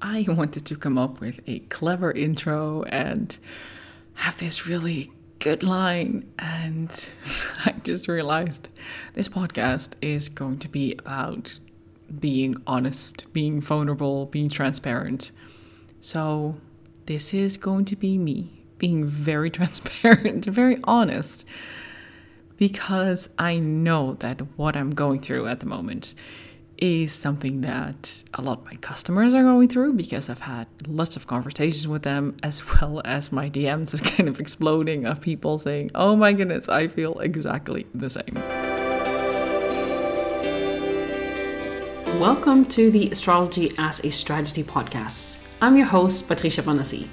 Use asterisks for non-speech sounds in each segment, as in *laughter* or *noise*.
I wanted to come up with a clever intro and have this really good line. And *laughs* I just realized this podcast is going to be about being honest, being vulnerable, being transparent. So, this is going to be me being very *laughs* transparent, very honest, because I know that what I'm going through at the moment is something that a lot of my customers are going through because I've had lots of conversations with them, *laughs* as well as my DMs is kind of exploding of people saying, Oh my goodness, I feel exactly the same. Welcome to the Astrology as a Strategy podcast. I'm your host, Patricia Panasi.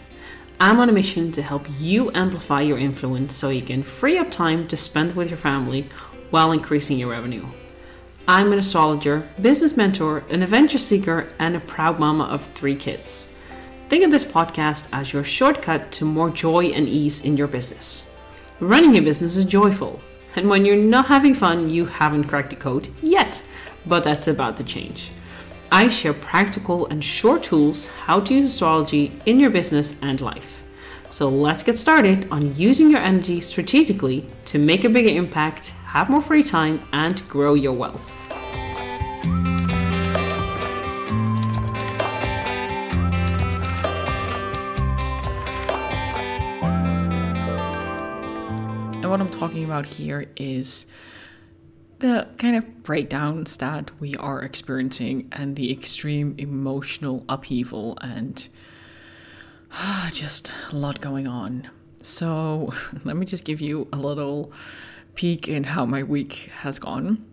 I'm on a mission to help you amplify your influence so you can free up time to spend with your family while increasing your revenue. I'm an astrologer, business mentor, an adventure seeker, and a proud mama of three kids. Think of this podcast as your shortcut to more joy and ease in your business. Running a business is joyful, and when you're not having fun, you haven't cracked the code yet, but that's about to change. I share practical and short tools how to use astrology in your business and life. So let's get started on using your energy strategically to make a bigger impact, have more free time, and grow your wealth. And what I'm talking about here is the kind of breakdowns that we are experiencing and the extreme emotional upheaval and *sighs* just a lot going on. So, *laughs* let me just give you a little peek in how my week has gone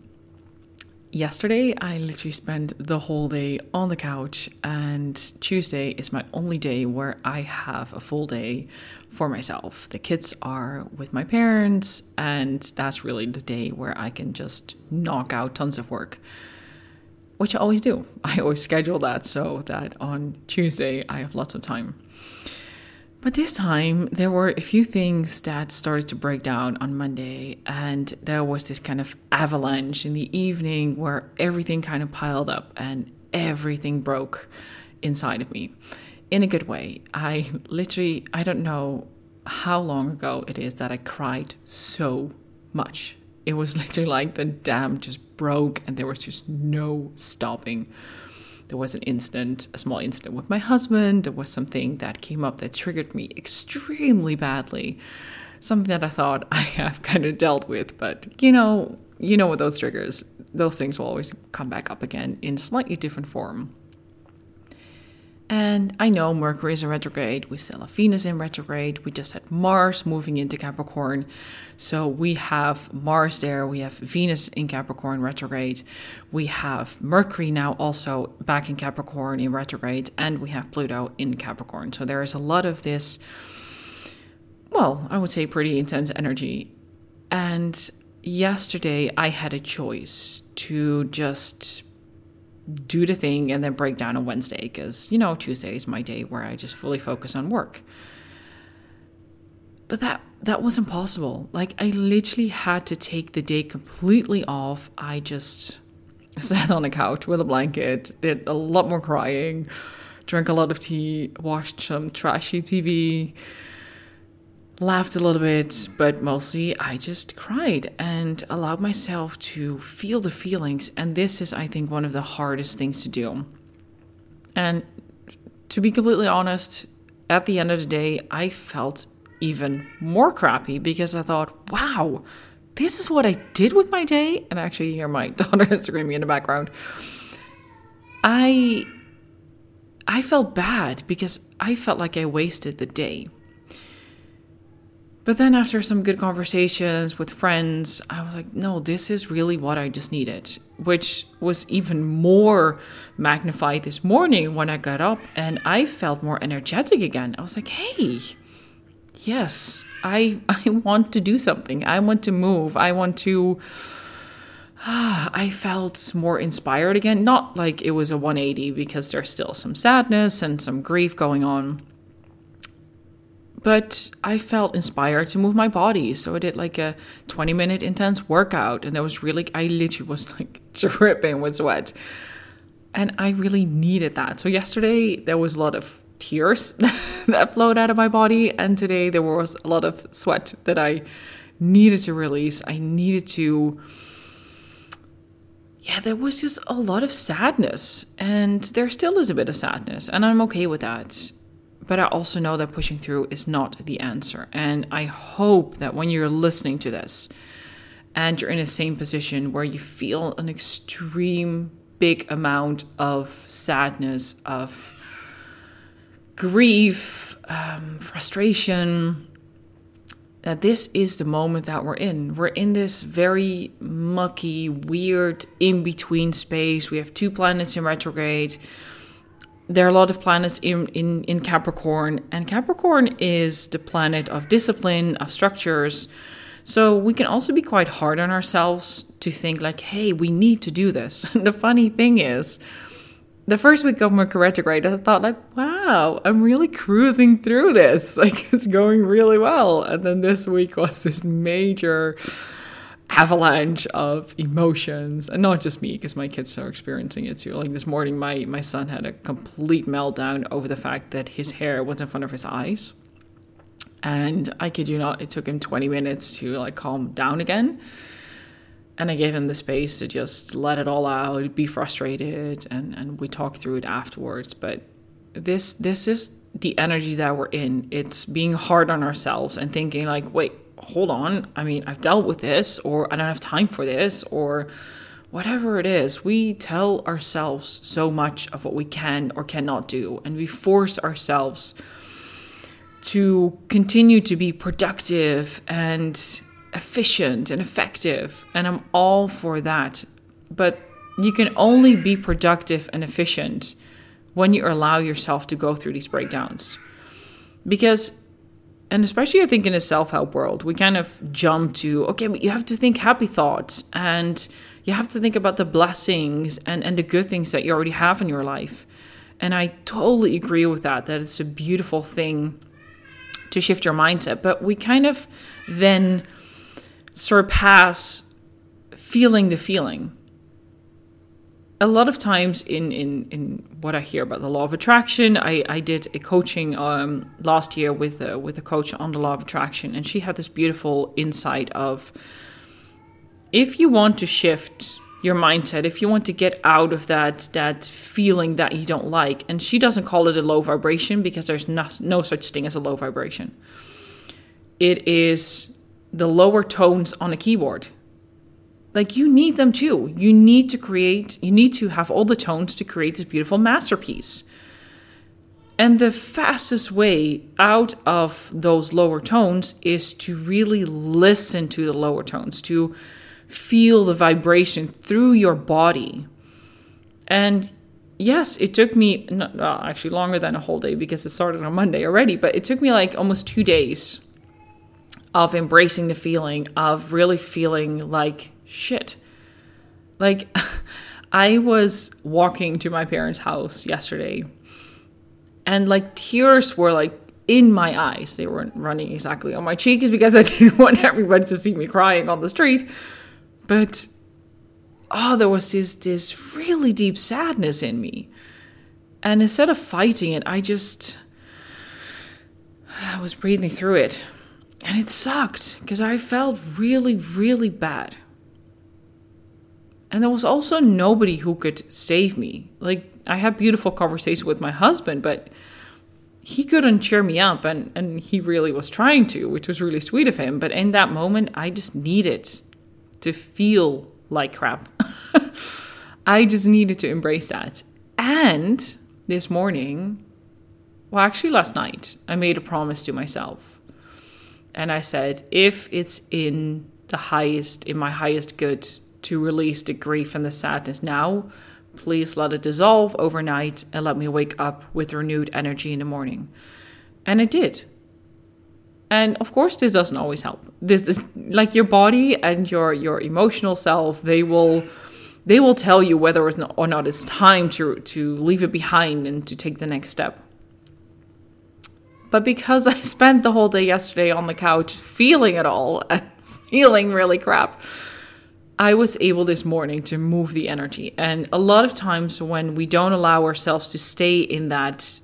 yesterday I literally spent the whole day on the couch, and Tuesday is my only day where I have a full day for myself. The kids are with my parents, and that's really the day where I can just knock out tons of work, which I always do. *laughs* I always schedule that so that on Tuesday I have lots of time. But this time, there were a few things that started to break down on Monday, and there was this kind of avalanche in the evening where everything kind of piled up and everything broke inside of me in a good way. I literally, I don't know how long ago it is that I cried so much. It was *laughs* literally like the dam just broke and there was just no stopping there was an incident, a small incident with my husband. There was something that came up that triggered me extremely badly. Something that I thought *laughs* I have kind of dealt with, but you know, you know what those triggers, those things will always come back up again in slightly different form. And I know Mercury is in retrograde, we still have Venus in retrograde, we just had Mars moving into Capricorn. So we have Mars there, we have Venus in Capricorn retrograde, we have Mercury now also back in Capricorn in retrograde, and we have Pluto in Capricorn. So there is a lot of this, well, I would say pretty intense energy. And yesterday I had a choice to just do the thing and then break down on Wednesday because, you know, Tuesday is my day where I just fully focus on work. But that that wasn't possible. Like I literally had to take the day completely off. I just *laughs* sat on the couch with a blanket, did a lot more crying, drank a lot of tea, watched some trashy TV, laughed a little bit, but mostly I just cried and allowed myself to feel the feelings. And this is, I think, one of the hardest things to do. And to be completely honest, at the end of the day, I felt even more crappy because I thought, wow, this is what I did with my day. And I actually hear my *laughs* daughter screaming in the background. I I felt bad because I felt like I wasted the day. But then, after some good conversations with friends, I was like, no, this is really what I just needed, which was even more magnified this morning when I got up and I felt more energetic again. I was like, hey, yes, I, *laughs* I want to do something. I want to move. I want to. *sighs* I felt more inspired again. Not like it was a 180 because there's still some sadness and some grief going on but I felt inspired to move my body. So I did like a 20 minute intense workout. And that was really, I literally was *laughs* like dripping with sweat. And I really needed that. So yesterday there was a lot of tears *laughs* that flowed out of my body, and today there was a lot of sweat that I needed to release. I needed to. Yeah, there was just a lot of sadness, and there still is a bit of sadness, and I'm okay with that. But I also know that pushing through is not the answer. And I hope that when you're listening to this and you're in the same position where you feel an extreme big amount of sadness, of grief, um, frustration, that this is the moment that we're in. We're in this very mucky, weird, in between space. We have two planets in retrograde. There are a lot of planets in, in, in Capricorn, and Capricorn is the planet of discipline, of structures. So we can also be quite hard on ourselves to think, like, hey, we need to do this. And *laughs* the funny thing is, the first week of Mercury retrograde, I thought like, wow, I'm really cruising through this. *laughs* Like it's going really well. And then this week was this major avalanche of emotions, and not just me, because my kids are experiencing it too. Like this morning, my my son had a complete meltdown over the fact that his hair was in front of his eyes, and I kid you not, it took him 20 minutes to like calm down again and I gave him the space to just let it all out, be frustrated, and and we talked through it afterwards. But this this is the energy that we're in. It's being hard on ourselves and thinking like, wait, hold on. I mean, I've dealt with this, or I don't have time for this, or whatever it is. We tell ourselves so much of what we can or cannot do, and we force ourselves to continue to be productive and efficient and effective, and I'm all for that. But you can only be productive and efficient when you allow yourself to go through these breakdowns. Because, and especially I think in a self help world, we kind of jump to, okay, you have to think happy thoughts and you have to think about the blessings and, and the good things that you already have in your life. And I totally agree with that, that it's a beautiful thing to shift your mindset. But we kind of then surpass feeling the feeling. A lot of times in, in, in what I hear about the law of attraction, I, I did a coaching um, last year with a, with a coach on the law of attraction, and she had this beautiful insight of if you want to shift your mindset, if you want to get out of that that feeling that you don't like, and she doesn't call it a low vibration because there's no, no such thing as a low vibration. It is the lower tones on a keyboard. Like you need them too. You need to create, you need to have all the tones to create this beautiful masterpiece. And the fastest way out of those lower tones is to really listen to the lower tones, to feel the vibration through your body. And yes, it took me not, actually longer than a whole day because it started on Monday already, but it took me like almost two days of embracing the feeling of really feeling like shit. Like, *laughs* I was walking to my parents' house yesterday, and like tears were like in my eyes. They weren't running exactly on my cheeks because *laughs* I didn't want everybody to see me crying on the street. But oh, there was this this really deep sadness in me. And instead of fighting it, I just *sighs* I was breathing through it. And it sucked because I felt really, really bad. And there was also nobody who could save me. Like, I had beautiful conversations with my husband, but he couldn't cheer me up, and, and he really was trying to, which was really sweet of him. But in that moment, I just needed to feel like crap. *laughs* I just needed to embrace that. And this morning, well, actually, last night, I made a promise to myself and I said, if it's in the highest, in my highest good to release the grief and the sadness now, please let it dissolve overnight and let me wake up with renewed energy in the morning. And it did. And of course, this doesn't always help. This is like your body and your your emotional self. They will they will tell you whether or not it's time to to leave it behind and to take the next step. But because I *laughs* spent the whole day yesterday on the couch feeling it all and *laughs* feeling really crap, I was able this morning to move the energy. And a lot of times when we don't allow ourselves to stay in that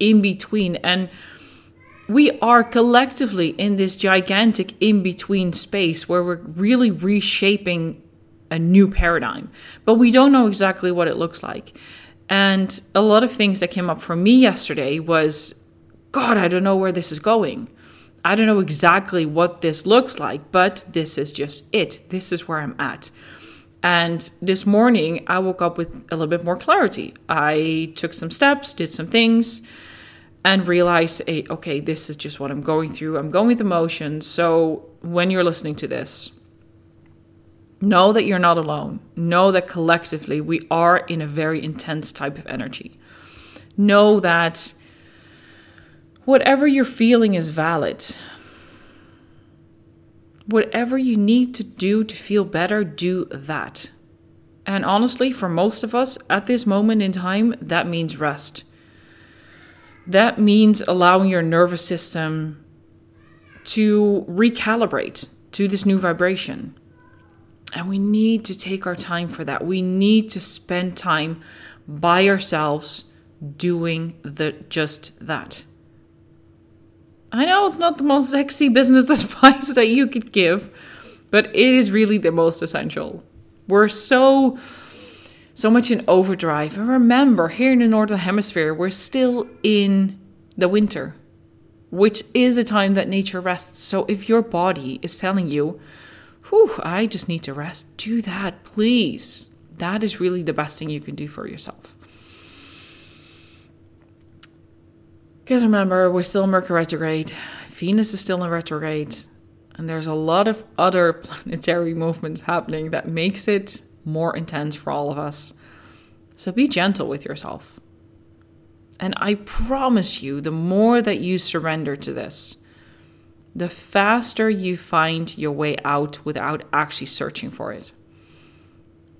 in between, and we are collectively in this gigantic in between space where we're really reshaping a new paradigm, but we don't know exactly what it looks like. And a lot of things that came up for me yesterday was, God, I don't know where this is going. I don't know exactly what this looks like, but this is just it. This is where I'm at. And this morning, I woke up with a little bit more clarity. I took some steps, did some things, and realized, hey, okay, this is just what I'm going through. I'm going with emotions. So when you're listening to this, know that you're not alone. Know that collectively we are in a very intense type of energy. Know that Whatever you're feeling is valid. Whatever you need to do to feel better, do that. And honestly, for most of us at this moment in time, that means rest. That means allowing your nervous system to recalibrate to this new vibration. And we need to take our time for that. We need to spend time by ourselves doing the just that. I know it's not the most sexy business *laughs* advice that you could give, but it is really the most essential. We're so so much in overdrive. And remember, here in the northern hemisphere, we're still in the winter, which is a time that nature rests. So if your body is telling you, "Whew, I just need to rest," do that, please. That is really the best thing you can do for yourself. Because remember, we're still Mercury retrograde, Venus is still in retrograde, and there's a lot of other *laughs* planetary movements happening that makes it more intense for all of us. So be gentle with yourself. And I promise you, the more that you surrender to this, the faster you find your way out without actually searching for it.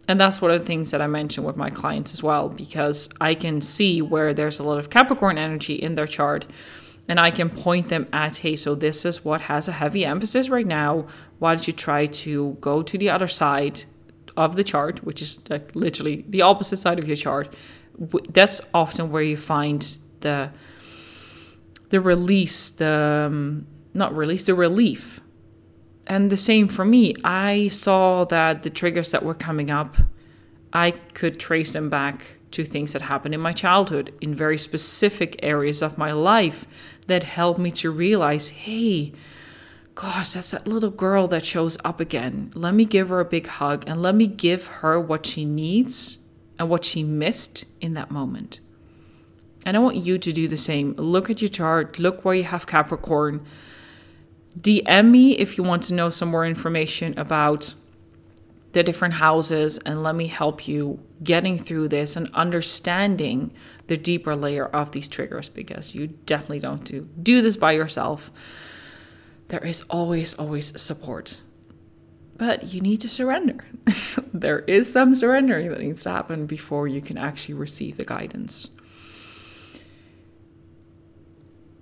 And that's one of the things that I mentioned with my clients as well, because I can see where there's a lot of Capricorn energy in their chart. And I can point them at, hey, so this is what has a heavy emphasis right now. Why don't you try to go to the other side of the chart, which is like literally the opposite side of your chart? That's often where you find the the release, the um, not release, the relief and the same for me. I saw that the triggers that were coming up, I could trace them back to things that happened in my childhood in very specific areas of my life that helped me to realize hey, gosh, that's that little girl that shows up again. Let me give her a big hug and let me give her what she needs and what she missed in that moment. And I want you to do the same. Look at your chart, look where you have Capricorn DM me if you want to know some more information about the different houses and let me help you getting through this and understanding the deeper layer of these triggers because you definitely don't do, do this by yourself. There is always, always support. But you need to surrender. *laughs* there is some surrendering that needs to happen before you can actually receive the guidance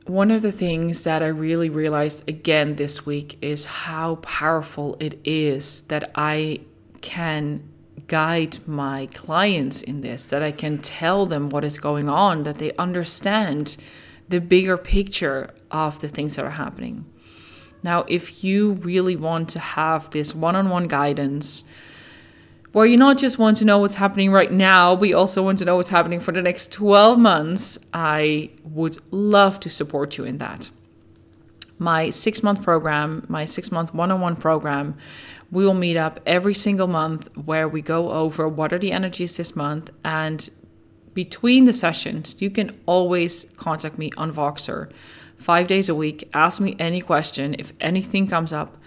one of the things that I really realized again this week is how powerful it is that I can guide my clients in this, that I can tell them what is going on, that they understand the bigger picture of the things that are happening. Now, if you really want to have this one on one guidance, where you not just want to know what's happening right now, but you also want to know what's happening for the next 12 months, I would love to support you in that. My six month program, my six month one on one program, we will meet up every single month where we go over what are the energies this month. And between the sessions, you can always contact me on Voxer five days a week. Ask me any question if anything comes up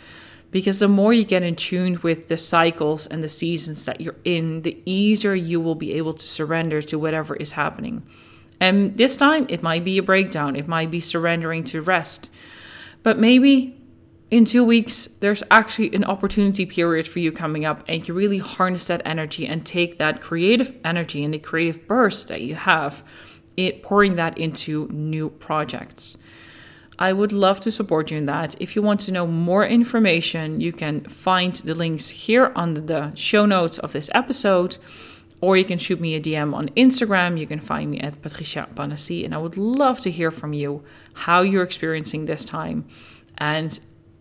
because the more you get in tune with the cycles and the seasons that you're in, the easier you will be able to surrender to whatever is happening. And this time, it might be a breakdown, it might be surrendering to rest. But maybe in two weeks, there's actually an opportunity period for you coming up, and you really harness that energy and take that creative energy and the creative burst that you have, it pouring that into new projects. I would love to support you in that. If you want to know more information, you can find the links here on the show notes of this episode, or you can shoot me a DM on Instagram. You can find me at Patricia Panassi, and I would love to hear from you how you're experiencing this time. And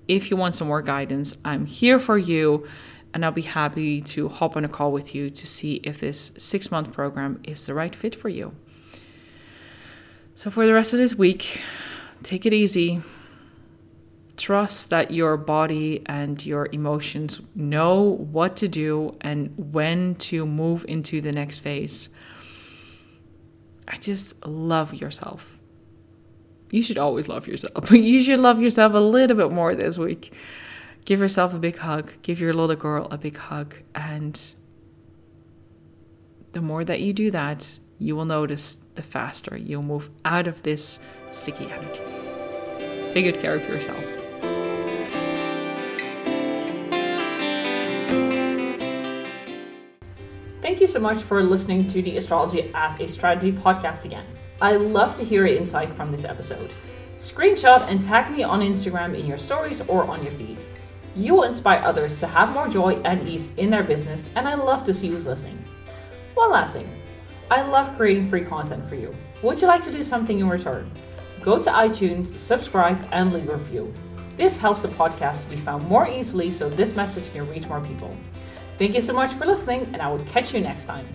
if you want some more guidance, I'm here for you, and I'll be happy to hop on a call with you to see if this six month program is the right fit for you. So, for the rest of this week, take it easy. Trust that your body and your emotions know what to do and when to move into the next phase. I just love yourself. You should always love yourself, but *laughs* you should love yourself a little bit more this week. Give yourself a big hug. Give your little girl a big hug. And the more that you do that, you will notice the faster you'll move out of this sticky energy. Take good care of yourself. Thank you so much for listening to the Astrology as a Strategy podcast again. I love to hear your insight from this episode. Screenshot and tag me on Instagram in your stories or on your feed. You will inspire others to have more joy and ease in their business, and I love to see who's listening. One last thing I love creating free content for you. Would you like to do something in return? Go to iTunes, subscribe, and leave a review. This helps the podcast to be found more easily so this message can reach more people. Thank you so much for listening, and I will catch you next time.